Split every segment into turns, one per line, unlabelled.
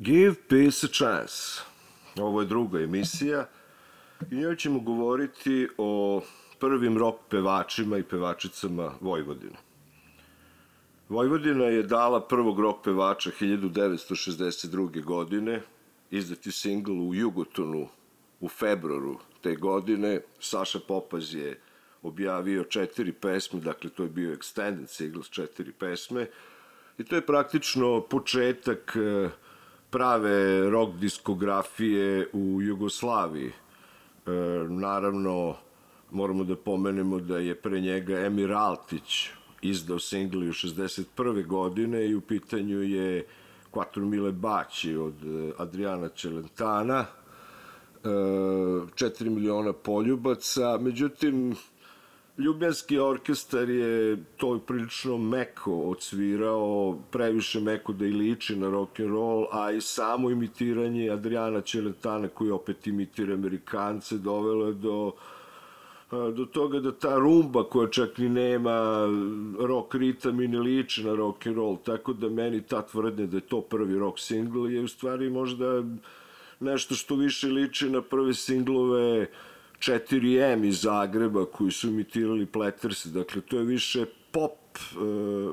Give Peace a Chance.
Ovo je druga emisija i njoj ćemo govoriti o prvim rock pevačima i pevačicama Vojvodine. Vojvodina je dala prvog rock pevača 1962. godine, izdati singl u Jugotonu u februaru te godine. Saša Popaz je objavio četiri pesme, dakle to je bio extended single s četiri pesme i to je praktično početak eh, prave rock diskografije u Jugoslaviji. E, naravno, moramo da pomenemo da je pre njega Emir Altić izdao singli u 61. godine i u pitanju je Quattro Mile Baci od e, Adriana Celentana, e, 4 miliona poljubaca, međutim, Ljubljanski orkestar je to prilično meko odsvirao, previše meko da i liči na rock and roll, a i samo imitiranje Adriana Čeletana koji opet imitira Amerikance dovelo je do do toga da ta rumba koja čak ni nema rock ritam i ne liči na rock and roll, tako da meni ta tvrdnja da je to prvi rock single je u stvari možda nešto što više liči na prve singlove 4M iz Zagreba koji su imitirali Platters, dakle to je više pop e,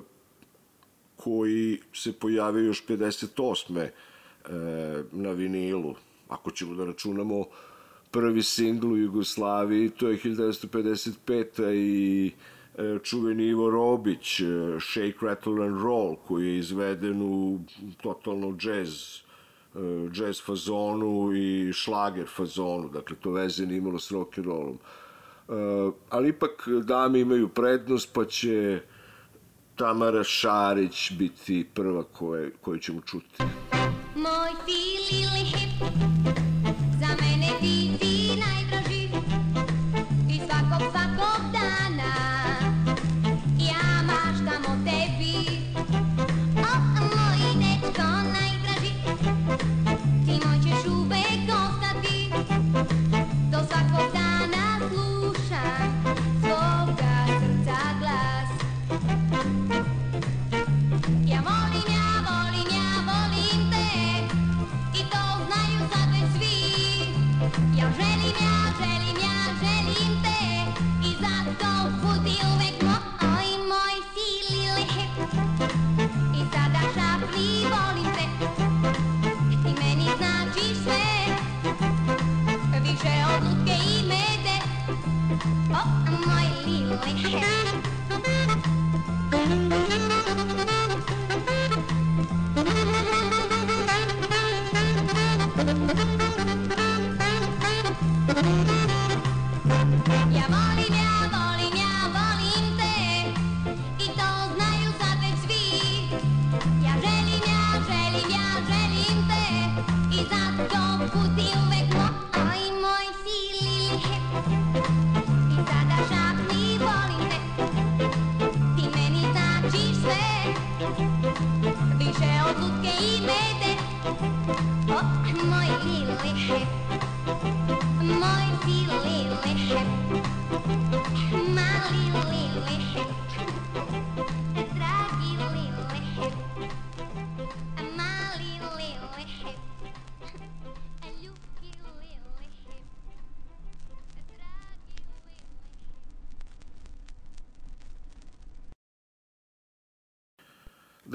koji se pojavio još 58. E, na vinilu, ako ćemo da računamo prvi singl u Jugoslaviji, to je 1955. i e, čuveni Ivo Robić, e, Shake, Rattle and Roll, koji je izveden u totalno jazz jazz fazonu i šlager fazonu, dakle to veze nije imalo s rock and rollom. E, ali ipak dame imaju prednost, pa će Tamara Šarić biti prva koje, koju ćemo čuti.
Moj ti lili hip,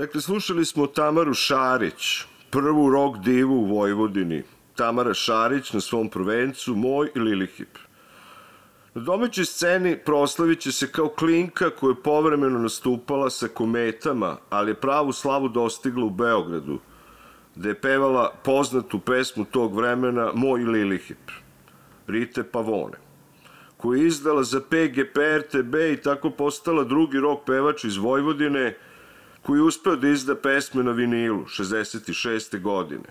Dakle, slušali smo Tamaru Šarić, prvu rock divu u Vojvodini. Tamara Šarić na svom prvencu Moj i Lilihip. Na domaćoj sceni proslavit će se kao klinka koja je povremeno nastupala sa kometama, ali je pravu slavu dostigla u Beogradu, gde je pevala poznatu pesmu tog vremena Moj i Lilihip, Rite Pavone, koju je izdala za PGP RTB i tako postala drugi rock pevač iz Vojvodine, koji je uspeo da izda pesme na vinilu 66. godine.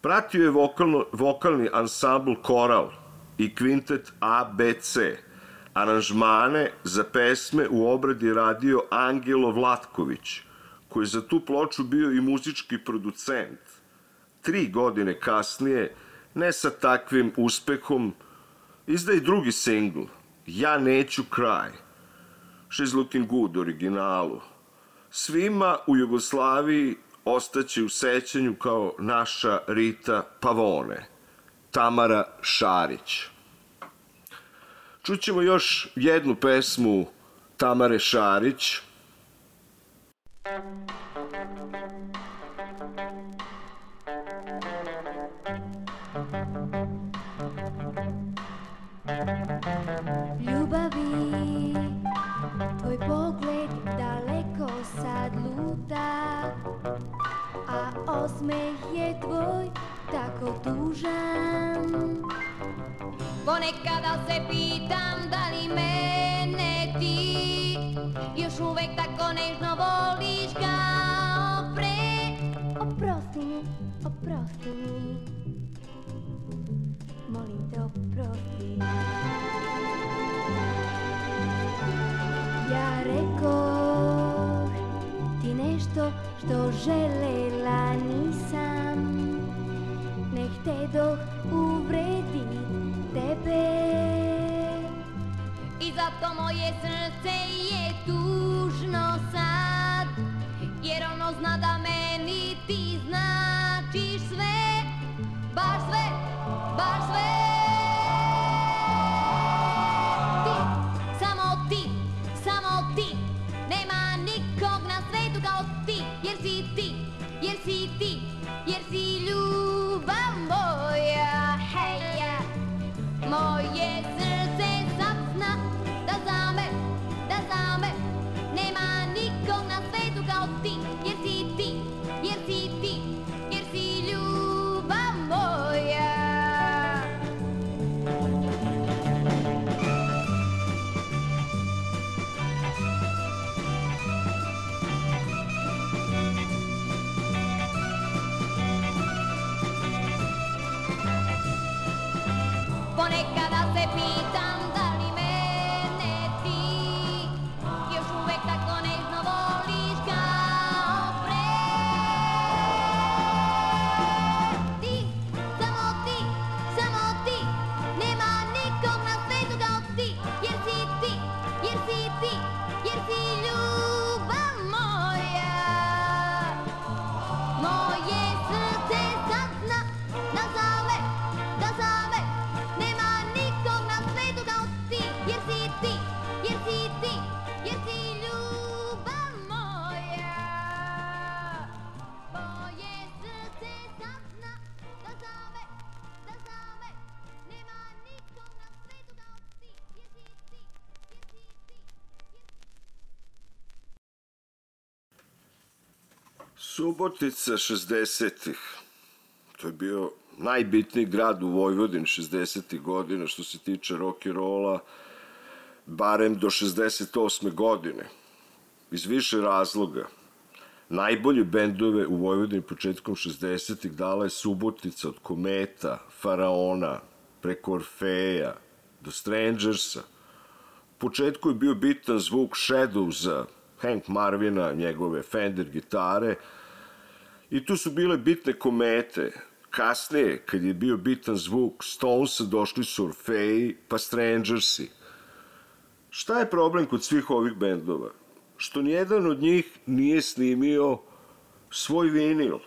Pratio je vokalno, vokalni ansambl Koral i kvintet ABC. Aranžmane za pesme u obradi radio Angelo Vlatković, koji za tu ploču bio i muzički producent. Tri godine kasnije, ne sa takvim uspehom, izda i drugi singl, Ja neću kraj. She's Looking Good originalu. Svima u Jugoslaviji ostaće u sećanju kao naša Rita Pavone, Tamara Šarić. Čućemo još jednu pesmu Tamare Šarić,
Ljubavi, Te oprosti Ja rekoh ti nešto što želela nisam Ne htedoh uvredit tebe I zato moje srce
Subotica 60-ih. To je bio najbitniji grad u Vojvodini 60. godina što se tiče rock and rolla, barem do 68. godine. Iz više razloga. Najbolje bendove u Vojvodini početkom 60-ih dala je Subotica od Kometa, Faraona, preko Orfeja, do Strangersa. U početku je bio bitan zvuk Shadowsa, Hank Marvina, njegove Fender gitare, i tu su bile bitne komete. Kasnije, kad je bio bitan zvuk Stonesa, došli su Orfeji, pa Strangersi. Šta je problem kod svih ovih bendova? Što nijedan od njih nije snimio svoj vinil.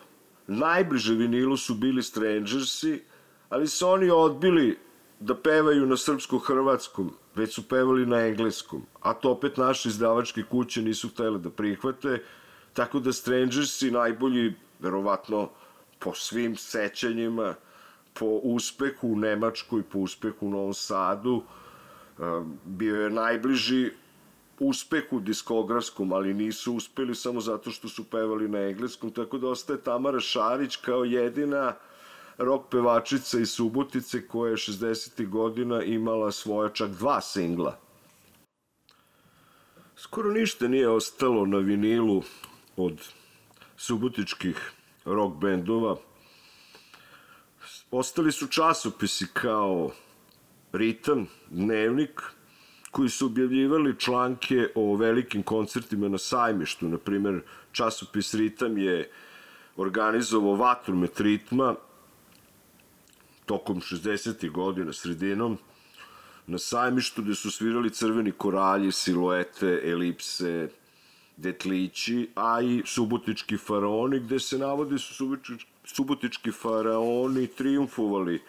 Najbliže vinilu su bili Strangersi, ali su oni odbili da pevaju na srpsko-hrvatskom, već su pevali na engleskom, a to opet naše izdavačke kuće nisu htjele da prihvate, tako da Strangersi najbolji, verovatno, po svim sećanjima, po uspehu u Nemačkoj, po uspehu u Novom Sadu, bio je najbliži uspehu diskografskom, ali nisu uspeli samo zato što su pevali na engleskom, tako da ostaje Tamara Šarić kao jedina rock pevačica iz Subotice koja je 60. godina imala svoja čak dva singla. Skoro ništa nije ostalo na vinilu od subotičkih rock bendova. Ostali su časopisi kao Ritam, Dnevnik, koji su objavljivali članke o velikim koncertima na sajmištu. Na primer, časopis Ritam je organizovao Vatromet ritma tokom 60. godina sredinom na sajmištu gde su svirali crveni koralji, siluete, elipse, detlići, a i subotički faraoni, gde se navode su subotički faraoni triumfovali.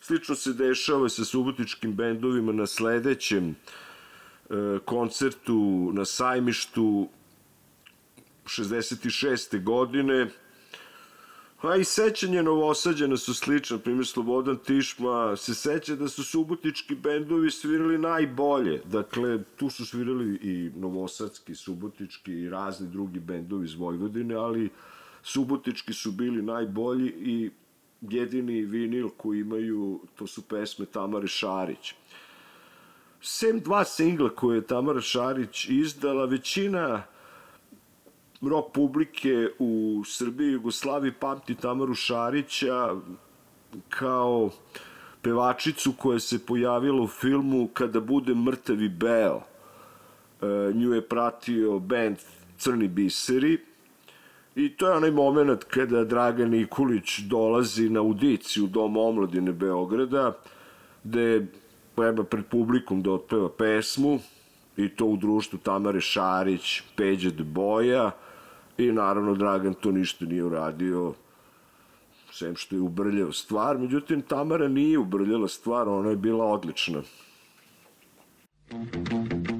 Slično se dešava sa subotičkim bendovima na sledećem e, koncertu na sajmištu 66. godine, A i sećanje Novosađana su slične, primjer Slobodan Tišma se seća da su subotički bendovi svirali najbolje. Dakle, tu su svirali i novosadski, subotički i razni drugi bendovi iz Vojvodine, ali subotički su bili najbolji i jedini vinil koji imaju, to su pesme Tamare Šarić. Sem dva singla koje je Tamara Šarić izdala, većina rock publike u Srbiji i Jugoslaviji pamti Tamaru Šarića kao pevačicu koja se pojavila u filmu Kada bude mrtavi beo. E, nju je pratio band Crni biseri i to je onaj moment kada Dragan Nikolić dolazi na audiciju u Dom omladine Beograda gde treba pred publikom da otpeva pesmu i to u društvu Tamare Šarić, Peđe de Boja, I naravno Dragan to ništa nije uradio, sem što je ubrljao stvar. Međutim, Tamara nije ubrljala stvar, ona je bila odlična. Thank you.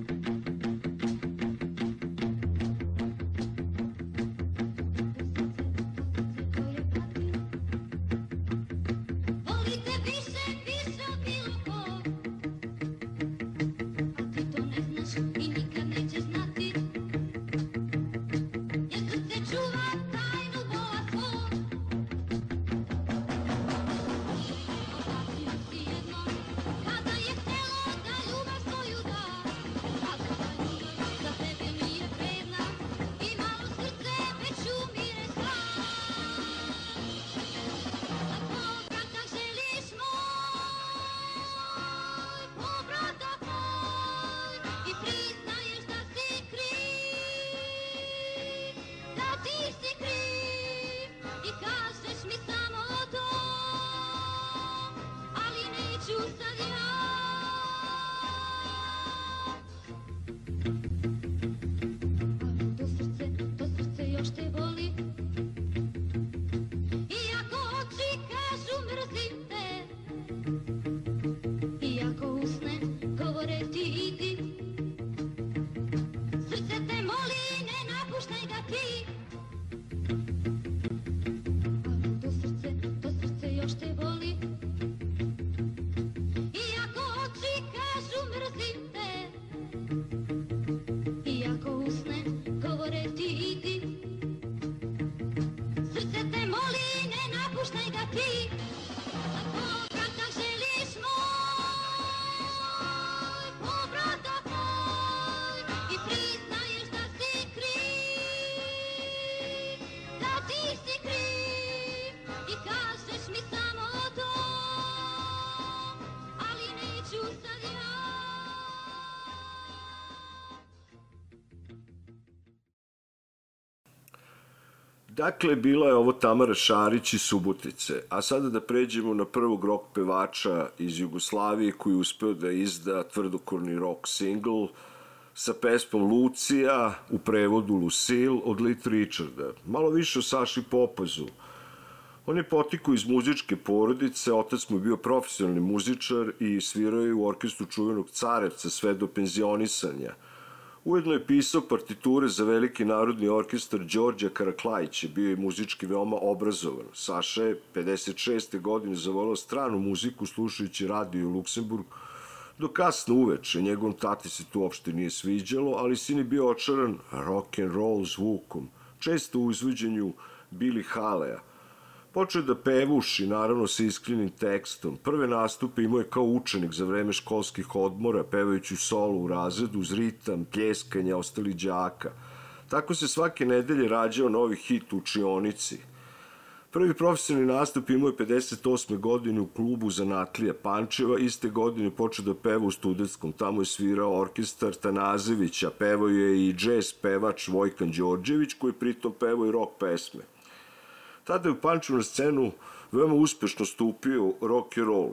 Dakle, bila je ovo Tamara Šarić iz Subotice, a sada da pređemo na prvog rock pevača iz Jugoslavije koji je uspeo da izda tvrdokorni rock single sa pesmom Lucija u prevodu Lucille od Little Richarda. Malo više o Saši Popazu. On je potiku iz muzičke porodice, otac mu je bio profesionalni muzičar i svirao je u orkestru čuvenog Carevca sve do penzionisanja – Ujedno je pisao partiture za veliki narodni orkestar Đorđa Karaklajića, bio je muzički veoma obrazovan. Saša je 56. godine zavolao stranu muziku slušajući radio u Luksemburg, do kasno uveče. Njegovom tati se tu uopšte nije sviđalo, ali sin je bio očaran rock and roll zvukom, često u izvođenju Billy Halea – Počeo da pevuši, naravno sa iskrenim tekstom. Prve nastupe imao je kao učenik za vreme školskih odmora, pevajući solo u razredu uz ritam, pljeskanja ostali đaka. Tako se svake nedelje rađao novi hit u učionici. Prvi profesionalni nastup imao je 58. godine u klubu Zanatlija Pančeva, iste godine počeo da peva u studentskom, tamo je svirao orkestar Tanazevića, pevao je i džez pevač Vojkan Đorđević, koji pritom pevao i rock pesme. Tada je u Pančevu na scenu veoma uspešno stupio rock and roll.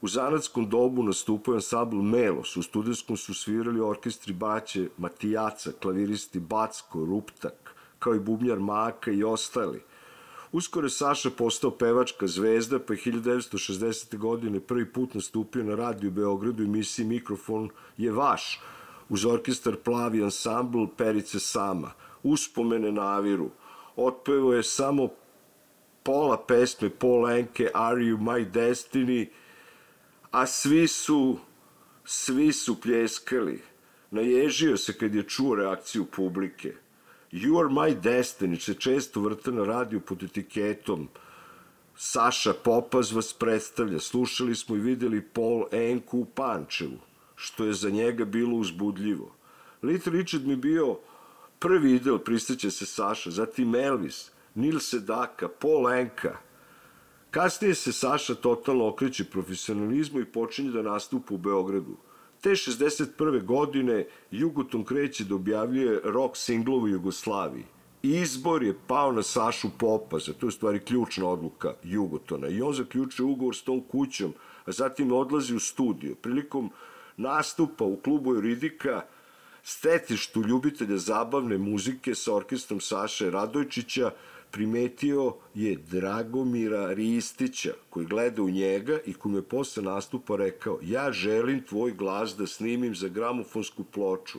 U zanatskom dobu nastupao je ansambl Melos, u studijskom su svirali orkestri Baće, Matijaca, klaviristi Backo, Ruptak, kao i bubnjar Maka i ostali. Uskoro je Saša postao pevačka zvezda, pa je 1960. godine prvi put nastupio na radiju Beogradu i emisiji Mikrofon je vaš, uz orkestar Plavi ansambl Perice Sama, uspomene na Aviru. Otpevao je samo pola pesme Paul Enke Are You My Destiny, a svi su, svi su pljeskali. Naježio se kad je čuo reakciju publike. You Are My Destiny se često vrta na radiju pod etiketom Saša Popaz vas predstavlja. Slušali smo i videli Paul Enku u Pančevu, što je za njega bilo uzbudljivo. Little Richard mi bio prvi idol, pristaće se Saša, zatim Elvis – Nil Sedaka, Paul Enka. Kasnije se Saša totalno okreće profesionalizmu i počinje da nastupa u Beogradu. Te 61. godine Jugoton kreće da objavljuje rock singlove u Jugoslaviji. Izbor je pao na Sašu Popa, za to je stvari ključna odluka Jugotona. I on zaključuje ugovor s tom kućom, a zatim odlazi u studio. Prilikom nastupa u klubu Euridika stetištu ljubitelja zabavne muzike sa orkestrom Saše Radojčića primetio je Dragomira Ristića, koji gleda u njega i koji me posle nastupa rekao ja želim tvoj glas da snimim za gramofonsku ploču.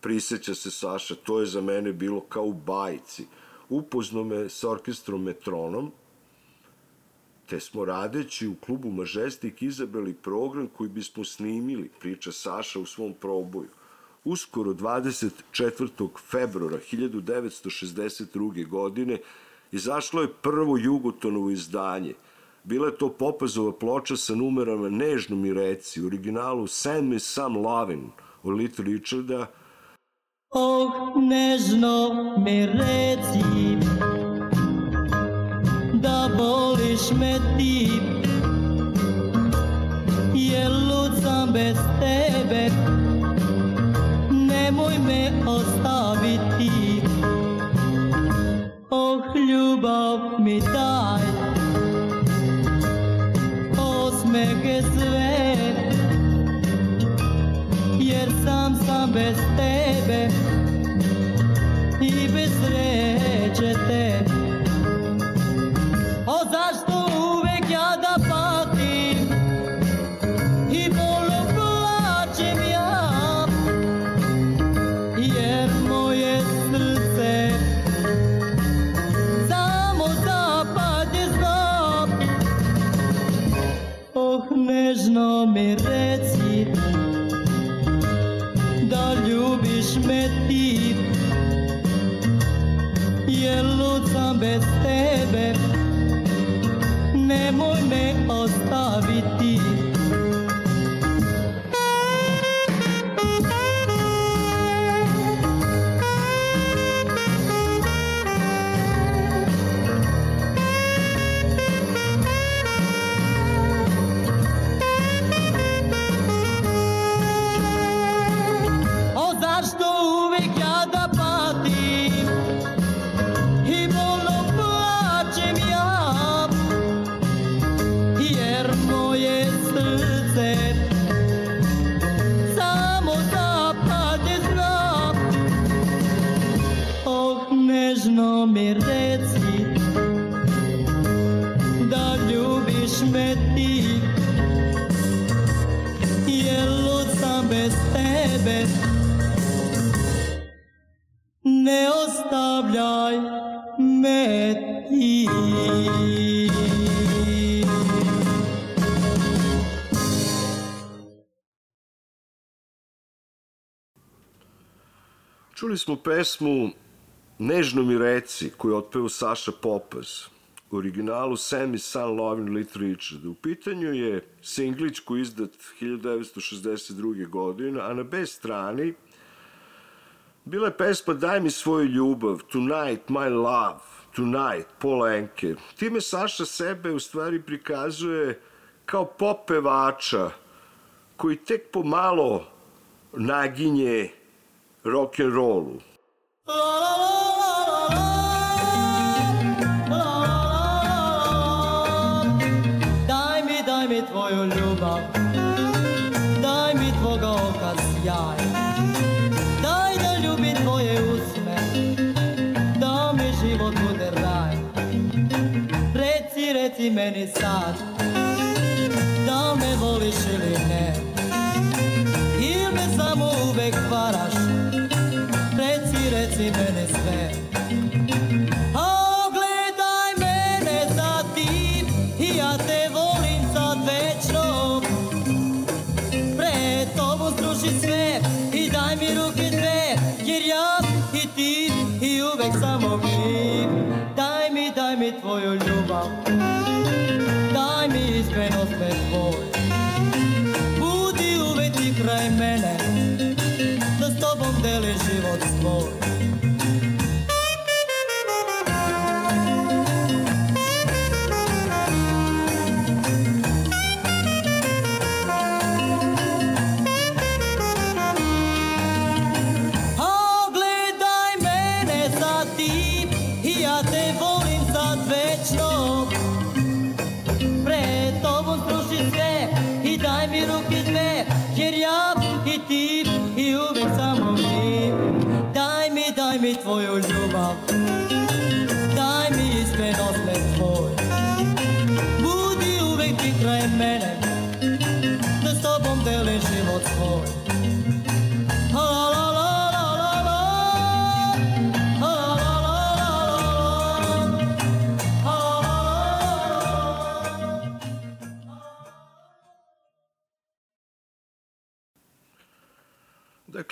Priseća se Saša, to je za mene bilo kao u bajci. Upozno me sa orkestrom Metronom, te smo radeći u klubu Mažestik izabrali program koji bismo snimili, priča Saša u svom proboju. Uskoro 24. februara 1962. godine izašlo je prvo Jugotonovo izdanje. Bila je to popazova ploča sa numerama Nežno mi reci, u originalu Send me some lovin' od Little Richarda.
Oh, nežno mi reci da voliš me ti ljubav mi
smo pesmu Nežno mi reci, koju otpeo Saša Popaz, u originalu Sammy Sun Lovin Little Richard. U pitanju je singlić koji izdat 1962. godine, a na B strani bila je pesma Daj mi svoju ljubav, Tonight my love, Tonight, Paul Enke. Time Saša sebe u stvari prikazuje kao pop pevača koji tek pomalo naginje rock and rollu.
Daj mi, daj mi tvoju ljubav. Daj mi tvoga oka sjaj. Daj da ljubim tvoje usne Da mi život bude raj. Reci, reci meni sad. Da me voliš ili ne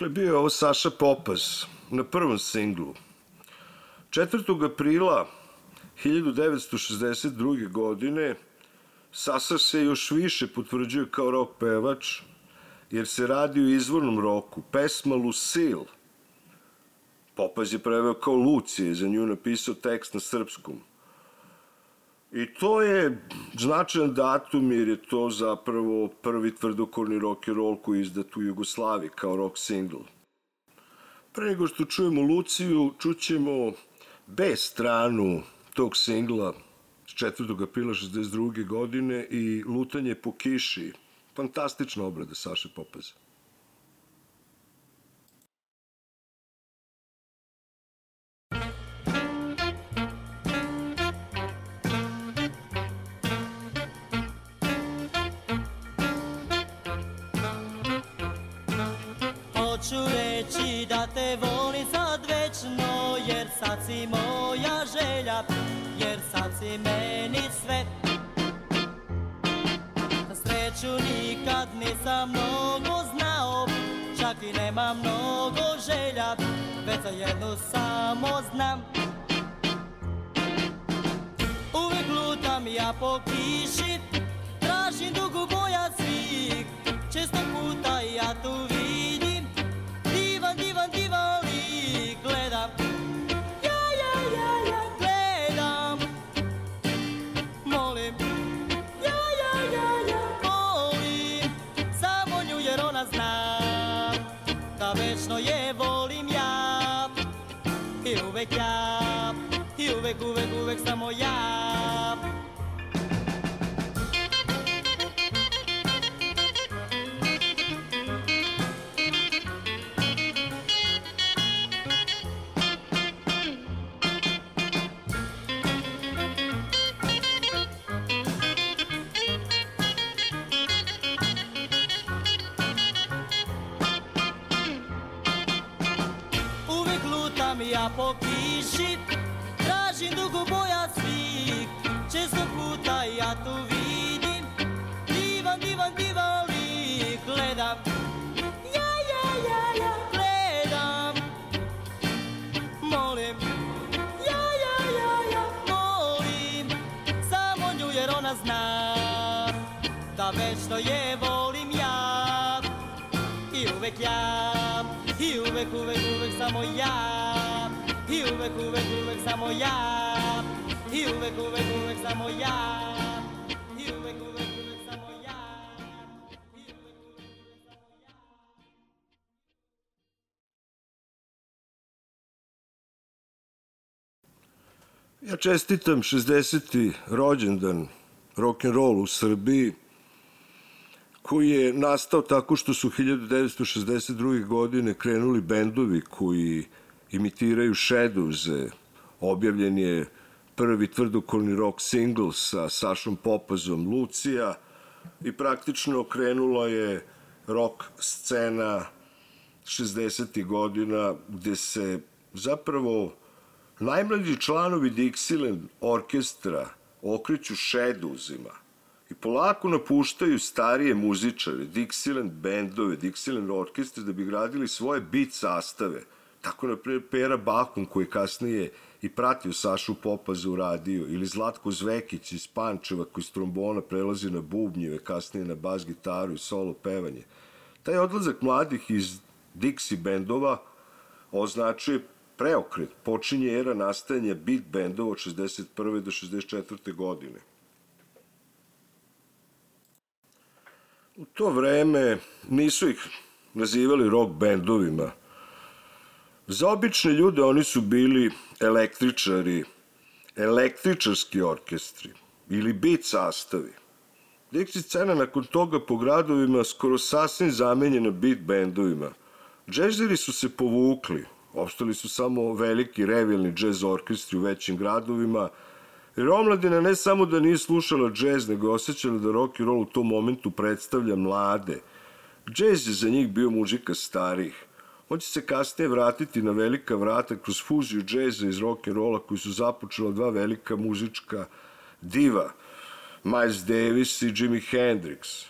Dakle, bio je ovo Saša Popaz na prvom singlu. 4. aprila 1962. godine Sasa se još više potvrđuje kao rock pevač, jer se radi o izvornom roku. Pesma Lucille. Popaz je preveo kao Lucije, za nju napisao tekst na srpskom. I to je značajan datum jer je to zapravo prvi tvrdokorni rock and roll koji je izdat u Jugoslaviji kao rock single. Pre nego što čujemo Luciju, čućemo B stranu tog singla s 4. aprila 62. godine i Lutanje po kiši. Fantastična obrada Saše Popeza.
Si moja želja Jer sad si meni sve. Sreću nikad nisam mnogo znao Čak i nema mnogo želja Već za jednu samo znam. Uvijek lutam ja po kiši Tražim dugu boja svih Često puta ja Da večno je volim ja. I uvek ja I uvek, uvek, uvek samo ja. I uvek, uvek, uvek samo ja. I uvek, uvek, uvek samo ja. I uvek, uvek, uvek samo ja.
Ja čestitam 60. rođendan rock'n'roll u Srbiji, koji je nastao tako što su 1962. godine krenuli bendovi koji imitiraju Shadowse. Objavljen je prvi tvrdokolni rock single sa Sašom Popazom Lucija i praktično krenula je rock scena 60. godina gde se zapravo najmlađi članovi Dixieland orkestra okreću Shadowsima i polako napuštaju starije muzičare, Dixieland bendove, Dixieland orkestre da bi gradili svoje bit sastave. Tako, na primjer, Pera Bakun koji je kasnije i pratio Sašu Popaza u radiju, ili Zlatko Zvekić iz Pančeva koji s trombona prelazi na bubnjive, kasnije na bas gitaru i solo pevanje. Taj odlazak mladih iz Dixie bendova označuje preokret, počinje era nastajanja beat bendova od 61. do 64. godine. U to vreme nisu ih nazivali rock bendovima. Za obične ljude oni su bili električari, električarski orkestri ili beat sastavi. Dixie scena nakon toga po gradovima skoro sasvim zamenjena beat bendovima. Džezeri su se povukli, ostali su samo veliki revilni džez orkestri u većim gradovima, jer omladina ne samo da nije slušala džez, nego je osjećala da rock and roll u tom momentu predstavlja mlade. Džez je za njih bio muzika starih. On će se kasnije vratiti na velika vrata kroz fuziju džeza iz rock and rolla koji su započela dva velika muzička diva, Miles Davis i Jimi Hendrix.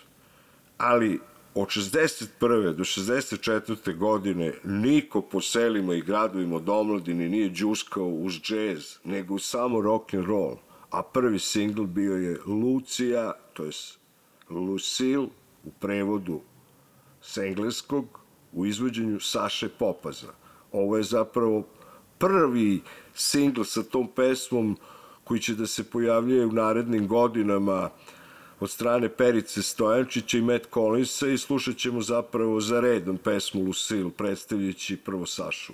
Ali od 61. do 64. godine niko po selima i gradovima od omladine nije džuskao uz džez, nego samo rock and roll. A prvi singl bio je Lucija, to je Lucille u prevodu s engleskog u izvođenju Saše Popaza. Ovo je zapravo prvi singl sa tom pesmom koji će da se pojavljuje u narednim godinama od strane Perice Stojančića i Matt Collinsa i slušat ćemo zapravo za redom pesmu Lucille, predstavljajući prvo Sašu.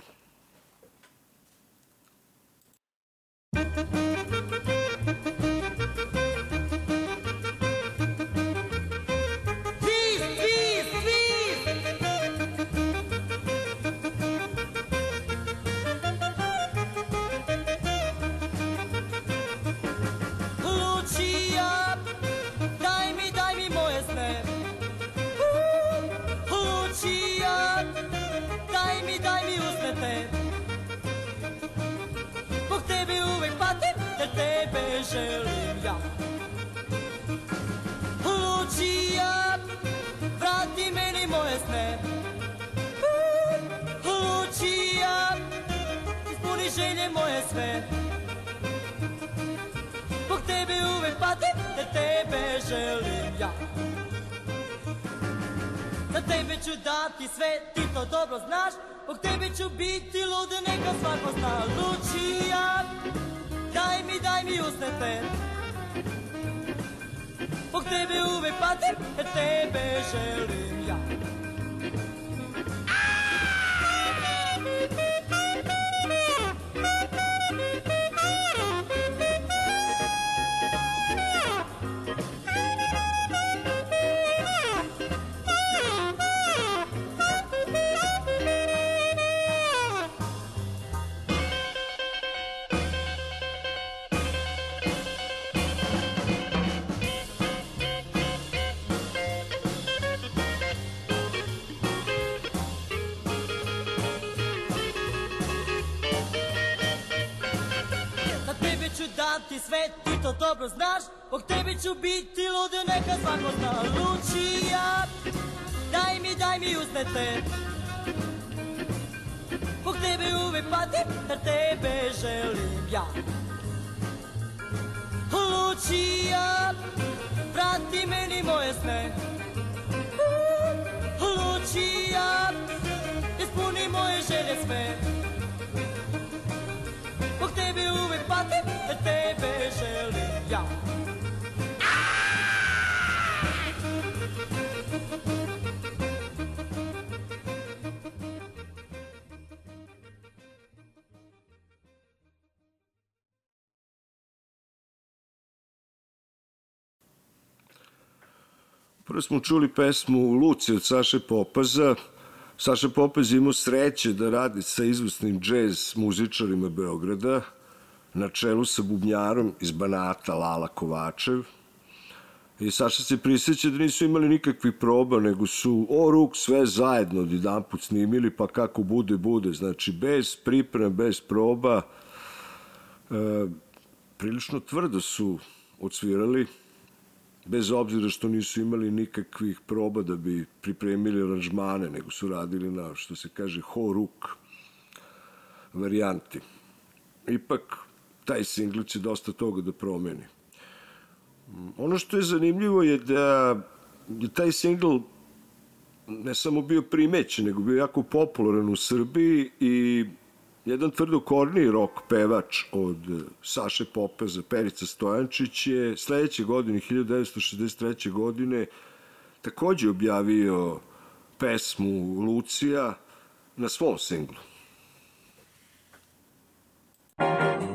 Želim ja. Lucia, vrati meni moje sne. Lucia, ispuni želje moje sve. Zbog tebe uvek patim, jer tebe želim ja. Za tebe ću dati sve, ti to dobro znaš. Zbog tebe ću biti lud, neka svako zna. Lucia, daj mi, daj mi usne te Zbog tebe uvek patim, tebe želim ja dobro znaš Zbog tebi ću biti lud, neka svako zna. Lucija, daj mi, daj mi uznete Zbog tebe uvek patim, da tebe želim ja. Lucija, vrati meni moje sne. Lucija, ispuni moje želje sve. Zbog tebe uvek patim, da tebe želim ja
Prvo smo čuli pesmu Luci od Saše Popaza. Saša Popaz imao sreće da radi sa izvrsnim džez muzičarima Beograda, na čelu sa bubnjarom iz Banata Lala Kovačev. I Saša se prisjeća da nisu imali nikakvih proba, nego su o ruk sve zajedno jedan put snimili, pa kako bude, bude. Znači, bez pripreme, bez proba, e, prilično tvrdo su odsvirali, bez obzira što nisu imali nikakvih proba da bi pripremili aranžmane, nego su radili na, što se kaže, ho ruk varijanti. Ipak, taj singl će dosta toga da promeni. Ono što je zanimljivo je da je taj singl ne samo bio primećen, nego bio jako popularan u Srbiji i jedan tvrdokorniji rok pevač od Saše Popeza, Perica Stojančić je sledeće godine, 1963. godine, takođe objavio pesmu Lucija na svom singlu.
Lucia,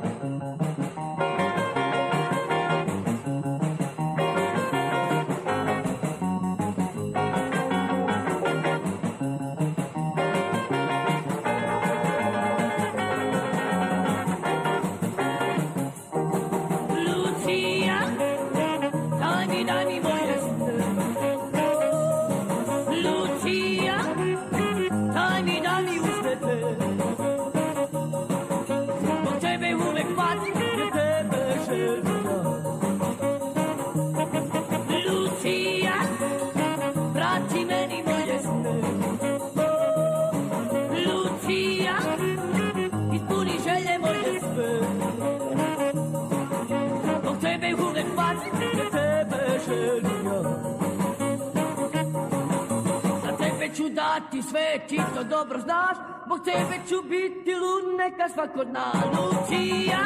ću dati sve, ti to dobro znaš, zbog tebe ću biti lud, neka svako zna. Lucija,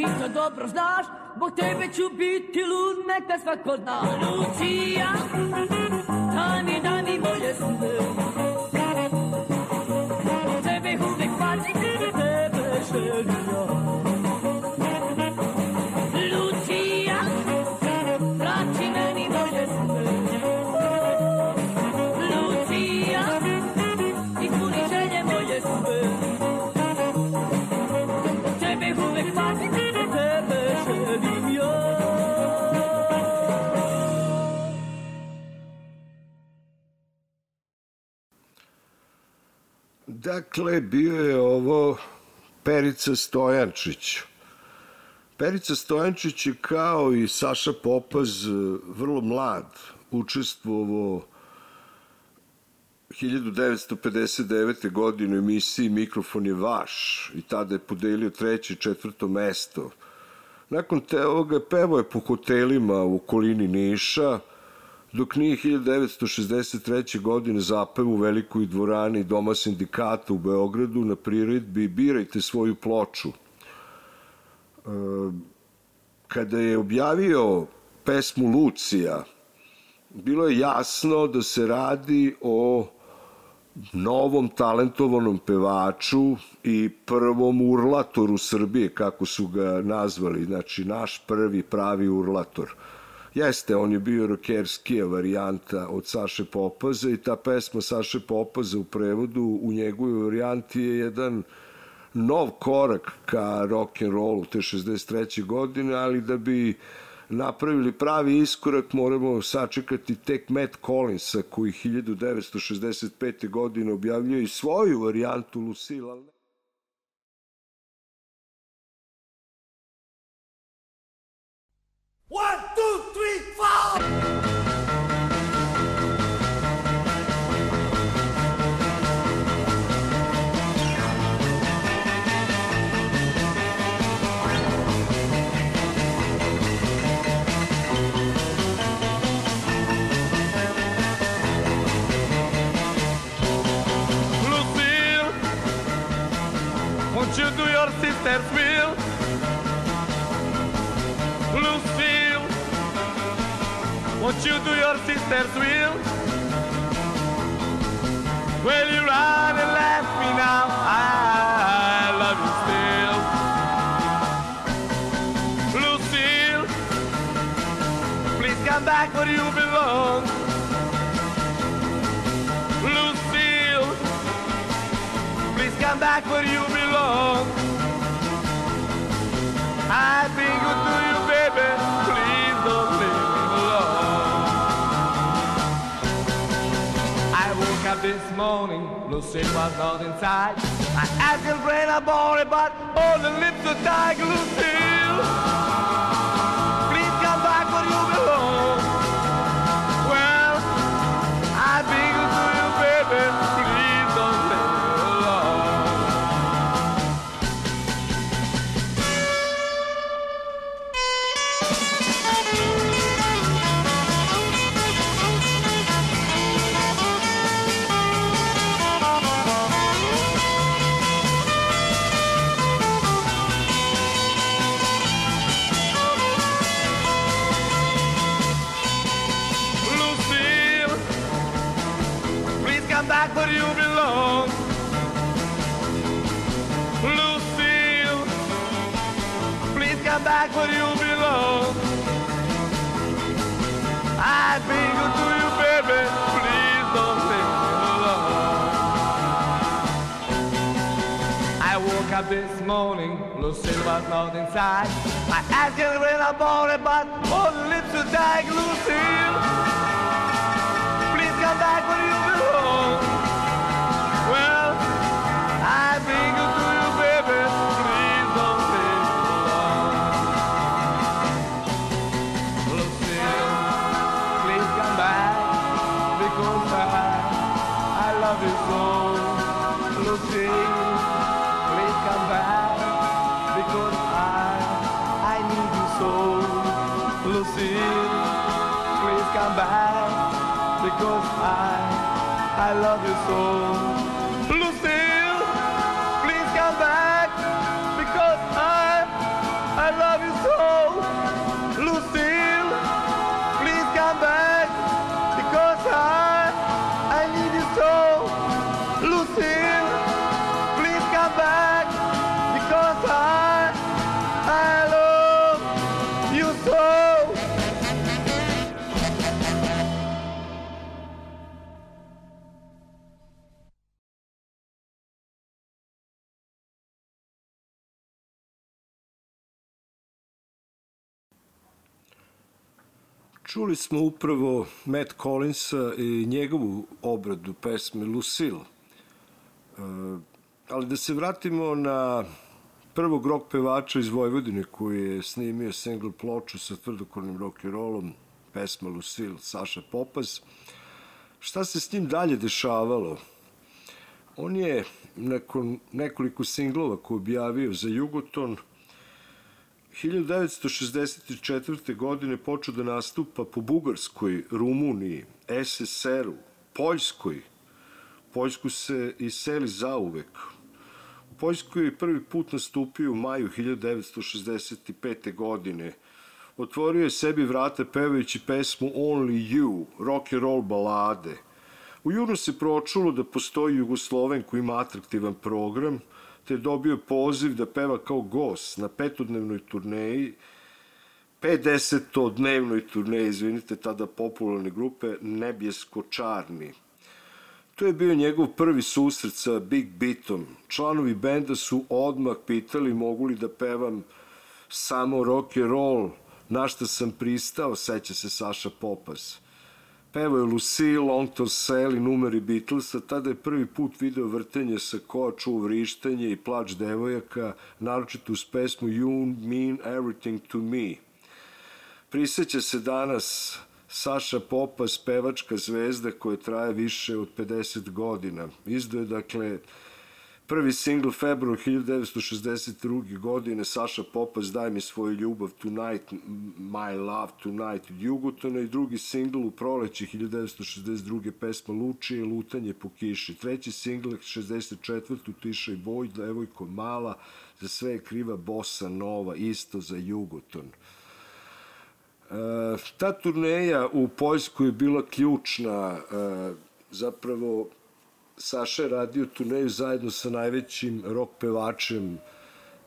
ti to dobro znaš Zbog tebe ću biti lud, neka svako zna. Lucija, daj mi moje sne
Dakle, bio je ovo Perica Stojančić. Perica Stojančić je kao i Saša Popaz e, vrlo mlad učestvovao 1959. godine u emisiji Mikrofon je vaš i tada je podelio treće i četvrto mesto. Nakon te ovoga pevo je po hotelima u okolini Niša, dok nije 1963. godine zapeo u velikoj dvorani Doma sindikata u Beogradu na priredbi Birajte svoju ploču. E, Kada je objavio pesmu Lucija, bilo je jasno da se radi o novom talentovanom pevaču i prvom urlatoru Srbije, kako su ga nazvali, znači naš prvi pravi urlator. Jeste, on je bio rokerskija varijanta od Saše Popaza i ta pesma Saše Popaza u prevodu u njegovoj varijanti je jedan nov korak ka rock and rollu te 63. godine, ali da bi napravili pravi iskorak moramo sačekati tek Matt Collinsa koji 1965. godine objavljuje i svoju varijantu ne-
One,
won't you do your sister's will? Won't you do your sister's will? Well, you run and left me now. I love you still. Lucille, please come back where you belong. Lucille, please come back where you belong. I've been good to you, baby. Please morning, Lucille was not inside. I asked her brain about it, but all the lips are tied. Lucille,
Čuli smo upravo Matt Collinsa i njegovu obradu pesme Lucille. E, ali da se vratimo na prvog rock pevača iz Vojvodine koji je snimio single ploču sa tvrdokornim rollom, pesma Lucille, Saša Popaz. Šta se s njim dalje dešavalo? On je nakon nekoliko singlova koje objavio za Jugoton 1964. godine počeo da nastupa po Bugarskoj, Rumuniji, SSR-u, Poljskoj. Poljsku se iseli zauvek. U Poljskoj je prvi put nastupio u maju 1965. godine. Otvorio je sebi vrata pevajući pesmu Only You, rock and roll balade. U junu se pročulo da postoji Jugosloven koji ima atraktivan program, te dobio poziv da peva kao gost na petodnevnoj turneji 50-dnevnoj turneji, izvinite, tada popularne grupe Nebjesko-Čarni. To je bio njegov prvi susret sa Big Beatom. Članovi benda su odmah pitali mogu li da pevam samo rock and roll, na šta sam pristao, seća se Saša Popas. Pevo je Lucille, Long to Sell i numeri Beatlesa, tada je prvi put video vrtenje sa koa, čuo vrištanje i plač devojaka, naročito uz pesmu You Mean Everything to Me. Priseća se danas Saša Popas, pevačka zvezda koja traje više od 50 godina. Izdo je, dakle, prvi singl februar 1962. godine Saša Popas Daj mi svoju ljubav Tonight, My Love Tonight od Jugotona i drugi singl u proleći 1962. pesma Lučije, Lutanje po kiši. Treći singl 64. Tiša i boj, Devojko mala, za sve je kriva bossa nova, isto za Jugoton. E, ta turneja u Poljskoj je bila ključna, e, zapravo Saša je radio turneju zajedno sa najvećim rock pevačem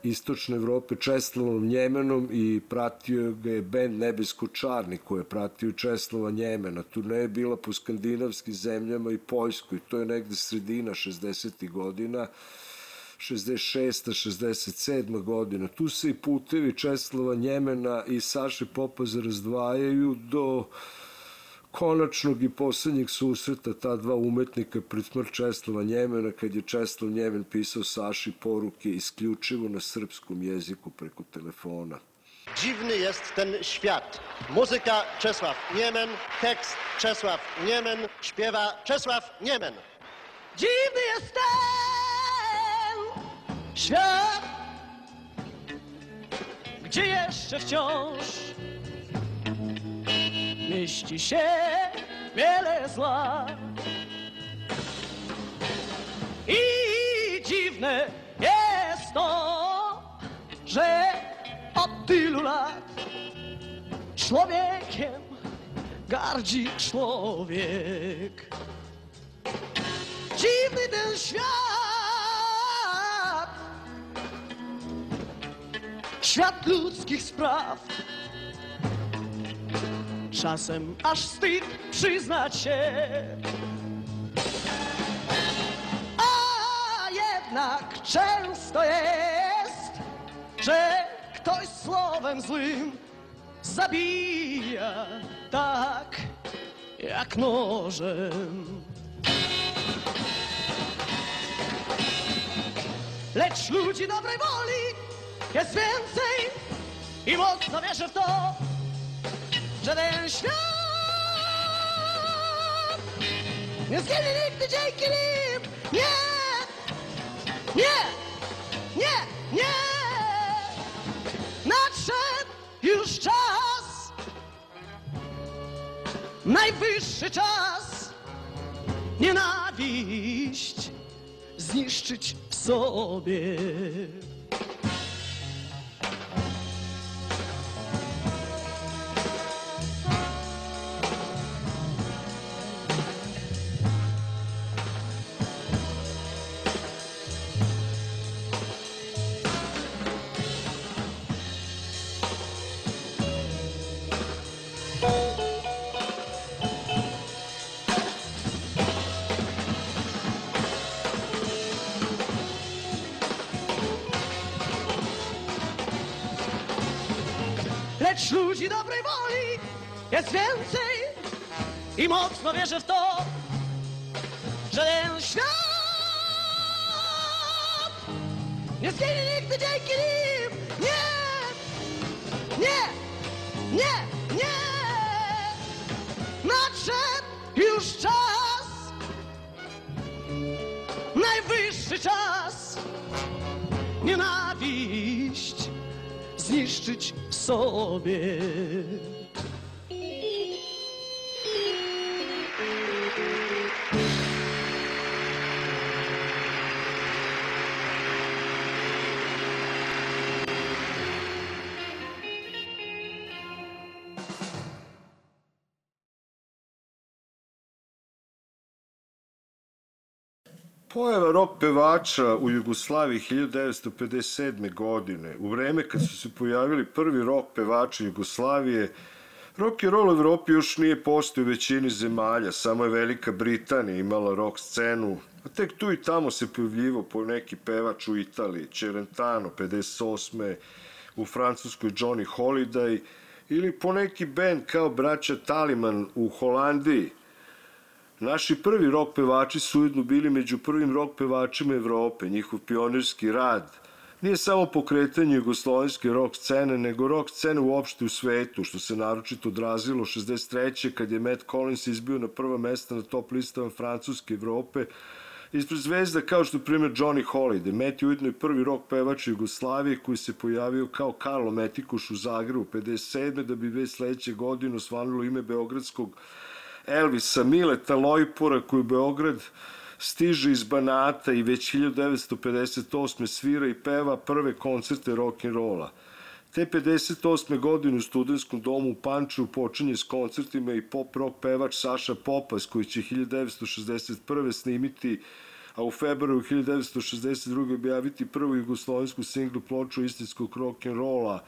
Istočne Evrope, Česlavom Njemenom i pratio ga je band Nebesko Čarni koji je pratio Česlava Njemena. Turneja je bila po skandinavskim zemljama i Poljskoj, to je negde sredina 60. godina. 66. 67. godina. Tu se i putevi Česlava Njemena i Saše Popaza razdvajaju do konačnog i poslednjeg susreta ta dva umetnika pred smrt Česlava Njemena, kad je Česlav Njemen pisao Saši poruke isključivo na srpskom jeziku preko telefona.
Dziwny jest ten świat. Muzyka Czesław Niemen, tekst Czesław Niemen, śpiewa Czesław Niemen.
Dziwny jest ten świat, gdzie jeszcze wciąż mieści się wiele zła. I dziwne jest to, że od tylu lat człowiekiem gardzi człowiek. Dziwny ten świat, świat ludzkich spraw. Czasem aż wstyd przyznać się. A jednak często jest, że ktoś słowem złym zabija tak jak nożem. Lecz ludzi dobrej woli jest więcej i mocno wierzę w to, że ten świat nie zginie nigdy dzięki nim. Nie, nie, nie, nie. Nadszedł już czas, najwyższy czas nienawiść zniszczyć w sobie. Jest więcej i mocno wierzę w to, że ten świat nie zginie nigdy dzięki nim. Nie, nie, nie, nie. Nadszedł już czas, najwyższy czas nienawiść zniszczyć sobie.
Pojava rock pevača u Jugoslaviji 1957. godine, u vreme kad su se pojavili prvi rock pevači Jugoslavije, rock and roll u Evropi još nije postao u većini zemalja, samo je Velika Britanija imala rock scenu, a tek tu i tamo se pojavljivo po neki pevač u Italiji, Celentano 58. u Francuskoj Johnny Holiday, ili po neki band kao braća Taliman u Holandiji, Naši prvi rock pevači su ujedno bili među prvim rock pevačima Evrope. Njihov pionirski rad nije samo pokretanje jugoslovenske rock scene, nego rock scene uopšte u svetu, što se naročito odrazilo 63. kad je Matt Collins izbio na prva mesta na top listama Francuske Evrope, Ispred zvezda kao što primjer Johnny Holiday, je ujedno i prvi rock pevač Jugoslavije koji se pojavio kao Karlo Metikuš u Zagrebu 57. da bi već sledeće godine osvanulo ime Beogradskog Elvisa Mileta Lojpora koji u Beograd stiže iz Banata i već 1958. svira i peva prve koncerte rock'n'rolla. Te 58. godine u studentskom domu u Pančevu počinje s koncertima i pop rock pevač Saša Popas koji će 1961. snimiti a u februaru 1962. objaviti prvu jugoslovensku singlu ploču istinskog rock'n'rolla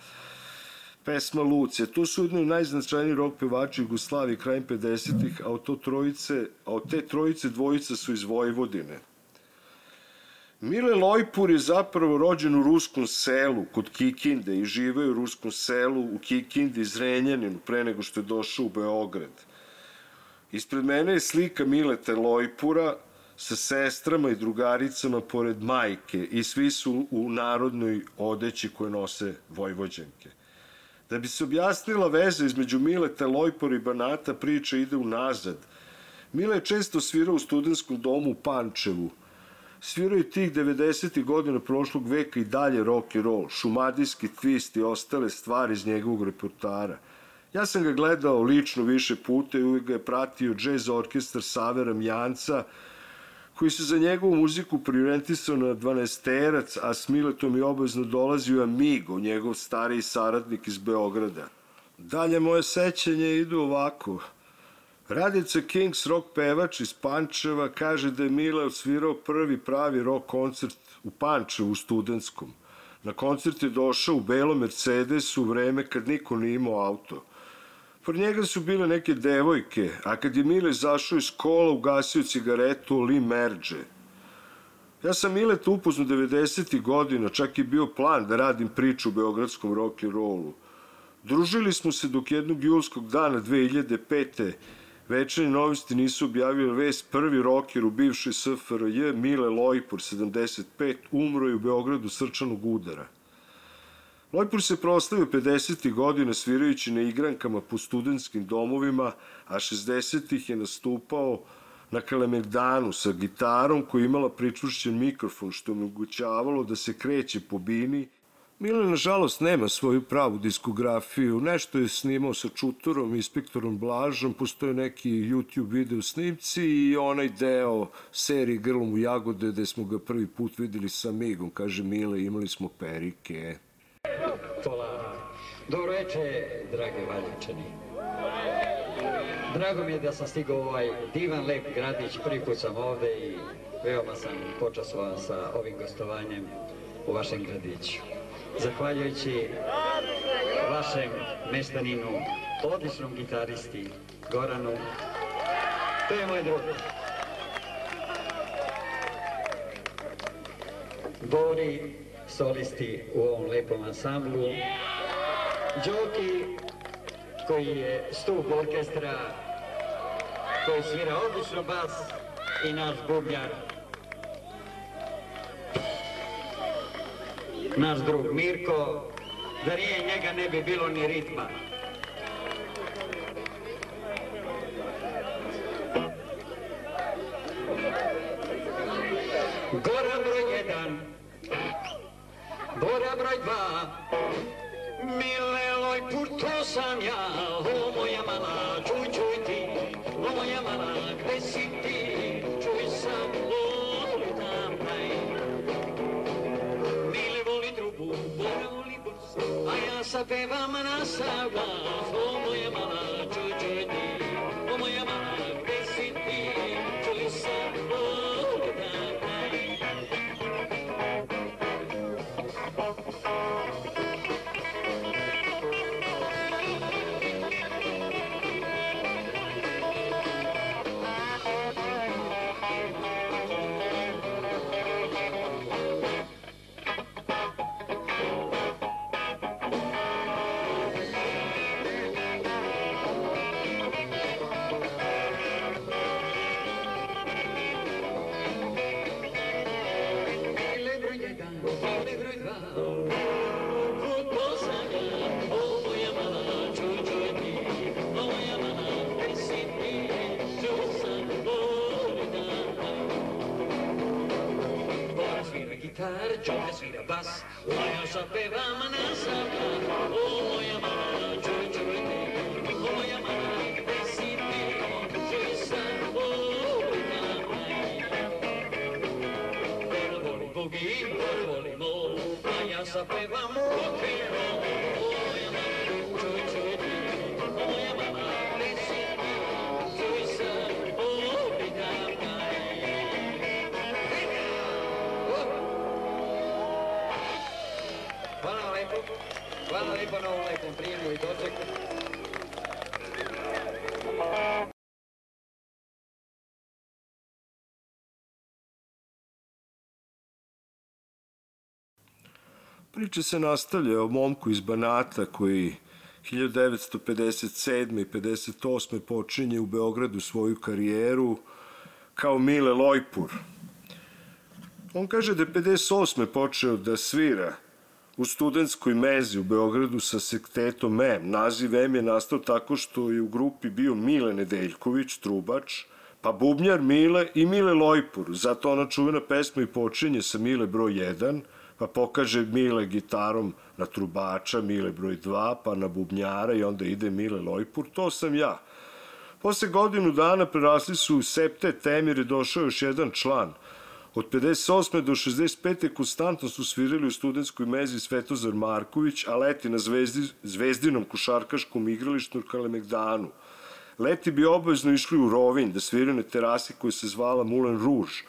pesma Lucija. To su jedni najznačajniji rock pevači Jugoslavije krajem 50-ih, a to trojice, a od te trojice dvojica su iz Vojvodine. Mile Lojpur je zapravo rođen u ruskom selu kod Kikinde i živeo u ruskom selu u Kikindi iz Renjaninu pre nego što je došao u Beograd. Ispred mene je slika Mileta Lojpura sa sestrama i drugaricama pored majke i svi su u narodnoj odeći koje nose Vojvođanke. Da bi se objasnila veza između Mileta, Lojpora i Banata, priča ide unazad. Mile je često svirao u studenskom domu u Pančevu. Svirao je tih 90. godina prošlog veka i dalje rock and roll, šumadijski twist i ostale stvari iz njegovog reportara. Ja sam ga gledao lično više puta i uvijek ga je pratio jazz orkestar Savera Mjanca, koji se za njegovu muziku priorientisao na 12-terac, a s Miletom je obavezno dolazio Amigo, njegov stariji saradnik iz Beograda. Dalje moje sećanje idu ovako. Radica Kings rock pevač iz Pančeva kaže da je Mile odsvirao prvi pravi rock koncert u Pančevu u studentskom. Na koncert je došao u belom Mercedesu u vreme kad niko nije imao auto. Pored njega su bile neke devojke, a kad je Mile zašao iz kola, ugasio cigaretu Li Merđe. Ja sam Mileta upozno 90. godina, čak je bio plan da radim priču o beogradskom rock and rollu. Družili smo se dok jednog julskog dana 2005. Večernje novosti nisu objavili vest prvi roker u bivšoj SFRJ, Mile Lojpur, 75, umro je u Beogradu srčanog udara. Lojpur se proslavio 50. godina svirajući na igrankama po studentskim domovima, a 60. je nastupao na Kalemegdanu sa gitarom koja je imala pričvršćen mikrofon što je omogućavalo da se kreće po bini. Mile, nažalost, nema svoju pravu diskografiju. Nešto je snimao sa Čutorom, inspektorom Blažom, postoje neki YouTube video snimci i onaj deo serije Grlom u jagode gde smo ga prvi put videli sa Migom. Kaže Mile, imali smo perike.
Hvala. Dobro veče, drage Valjačani. Drago mi je da sam stigao ovaj divan, lep gradić. Prvi put sam ovde i veoma sam počasovan sa ovim gostovanjem u vašem gradiću. Zahvaljujući vašem mestaninu, odličnom gitaristi Goranu, to je moj drug. Bori, solisti u ovom lepom ansamblu. Đoki, koji je stup orkestra, koji svira odlično bas i naš bubnjar. Naš drug Mirko, da nije njega ne bi bilo ni ritma. Gitar, Đole svira bas, o ja zapevam na zapad, o moja mala, čuj, čuj ti, o moja mala, gde si ti, čuj sam, o mama. Gor voli bugi, gor voli mo, a Hvala lepo na ovom lepom prijemu i dočeku.
Priča se nastavlja o momku iz Banata koji 1957. i 58. počinje u Beogradu svoju karijeru kao Mile Lojpur. On kaže da je 58. počeo da svira u studentskoj mezi u Beogradu sa sektetom M. Naziv M je nastao tako što je u grupi bio Mile Nedeljković, trubač, pa bubnjar Mile i Mile Lojpur. Zato ona čuvena pesma i počinje sa Mile broj 1, pa pokaže Mile gitarom na trubača, Mile broj 2, pa na bubnjara i onda ide Mile Lojpur. To sam ja. Posle godinu dana prerasli su u septe Temir je došao još jedan član. Od 58. do 65. konstantno su svirali u studentskoj mezi Svetozar Marković, a leti na zvezdi, zvezdinom košarkaškom igralištu Kalemegdanu. Leti bi obavezno išli u Rovinj da sviraju na terasi koja se zvala Moulin Rouge.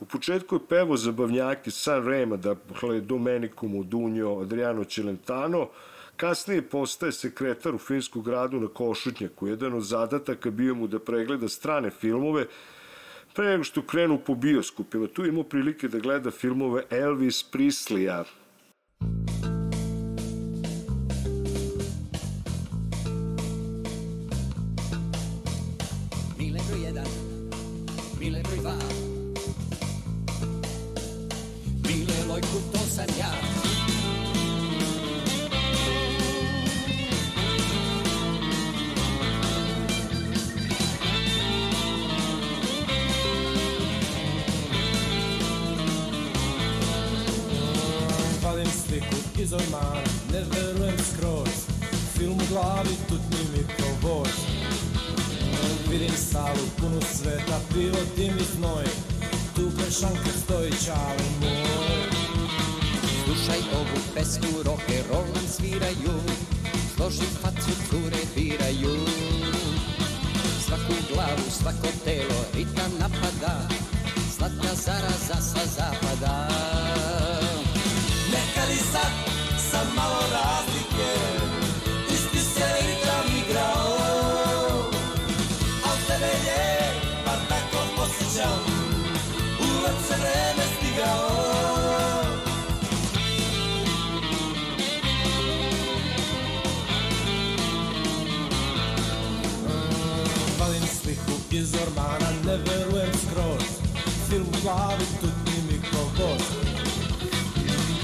U početku je pevo zabavnjake San Rema, dakle Domenico Modugno, Adriano Celentano, kasnije postaje sekretar u filmskom gradu na Košutnjaku. Jedan od zadataka bio mu da pregleda strane filmove pre nego što krenu po bioskopima. Tu imao prilike da gleda filmove Elvis Prisleya,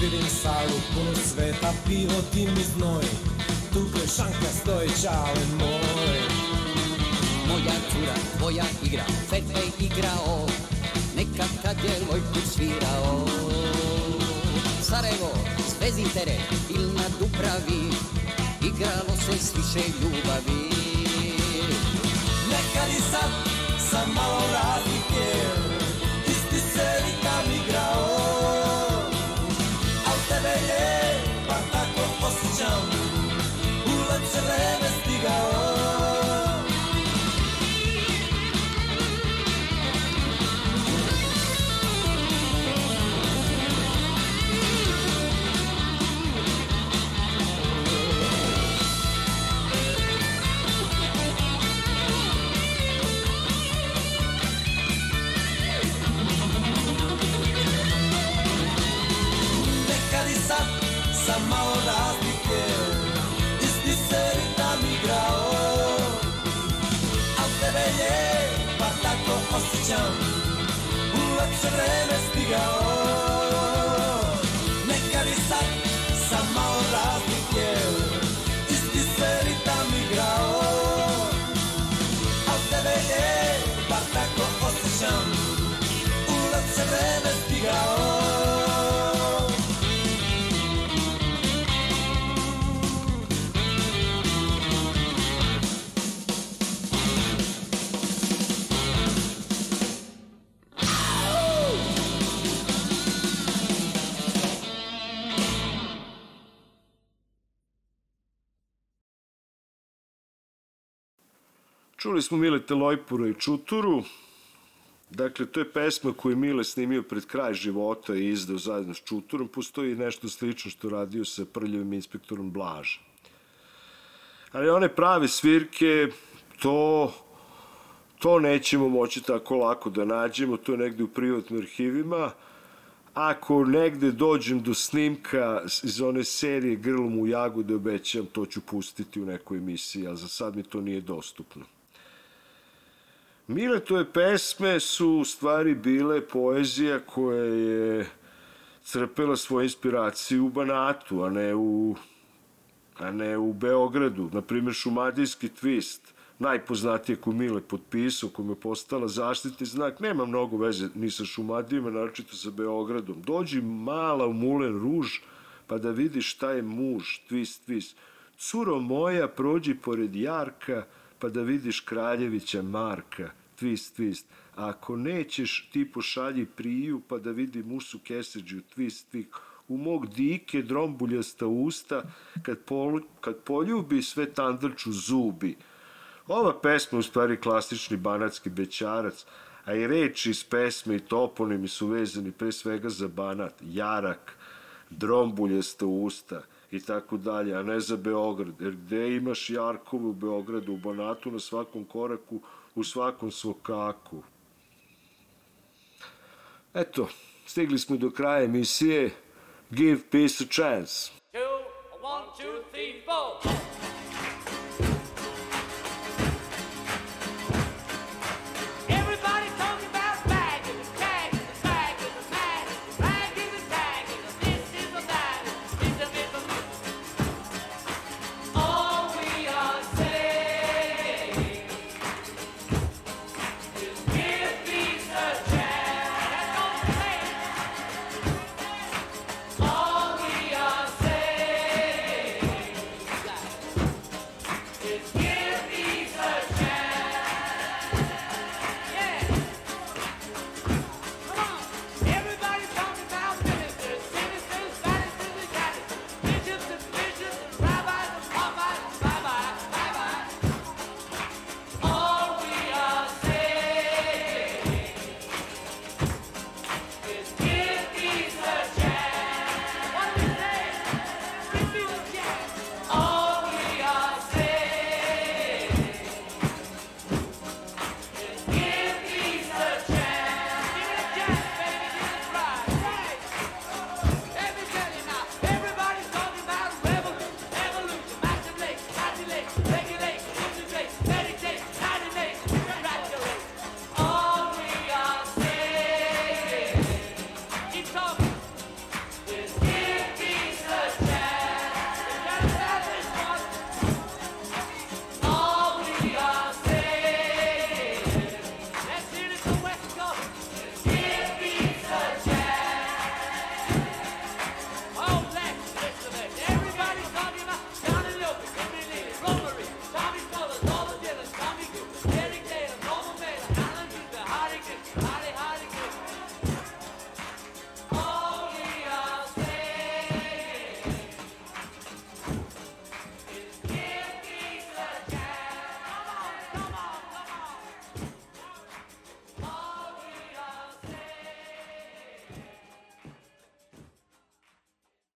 Vidim salu punu sveta, pivo, dim i znoj Tu krešanka stoji čale moj
Moja cura, tvoja igra, Fedway igrao. Nekad kad je Lojku svirao. Sarajevo, Zvezditere ili na Dubravi Igralo se s više ljubavi.
Nekad i sad, sa malo razlike Isti se ritam igrao tako osjećam U lepše vreme stigao. Nekad i sad, sa malo razlike. Isti se ritam igrao. Al tebe je, pa tako osjećam. U lepše vreme stigao
Čuli smo Mileta Lojpura i Čuturu. Dakle, to je pesma koju je Mile snimio pred kraj života i izdao zajedno s Čuturom. Postoji nešto slično što radio sa prljavim inspektorom Blaža. Ali one prave svirke, to, to nećemo moći tako lako da nađemo, to je negde u privatnim arhivima. Ako negde dođem do snimka iz one serije Grlom u jagode, obećam, to ću pustiti u nekoj emisiji, ali za sad mi to nije dostupno. Miletove pesme su u stvari bile poezija koja je crpela svoju inspiraciju u Banatu, a ne u, a ne u Beogradu. Naprimjer, Šumadijski twist, najpoznatije koju Mile potpisao, kojom je postala zaštitni znak, nema mnogo veze ni sa Šumadijima, naročito sa Beogradom. Dođi mala u Mulen Ruž, pa da vidiš šta je muž, twist, twist. Curo moja, prođi pored Jarka, pa da vidiš Kraljevića Marka, twist, twist. A ako nećeš, ti pošalji priju, pa da vidi Musu Keseđu, twist, twist. U mog dike drombuljasta usta, kad, pol, kad poljubi, sve tandrču zubi. Ova pesma u stvari klasični banatski bećarac, a i reči iz pesme i toponimi su vezani pre svega za banat, jarak, drombuljasta usta i tako dalje, a ne za Beograd. Jer gde imaš Jarkove u Beogradu, u Banatu, na svakom koraku, u svakom svokaku. Eto, stigli smo do kraja emisije. Give peace a chance. Two, one, two, three, four.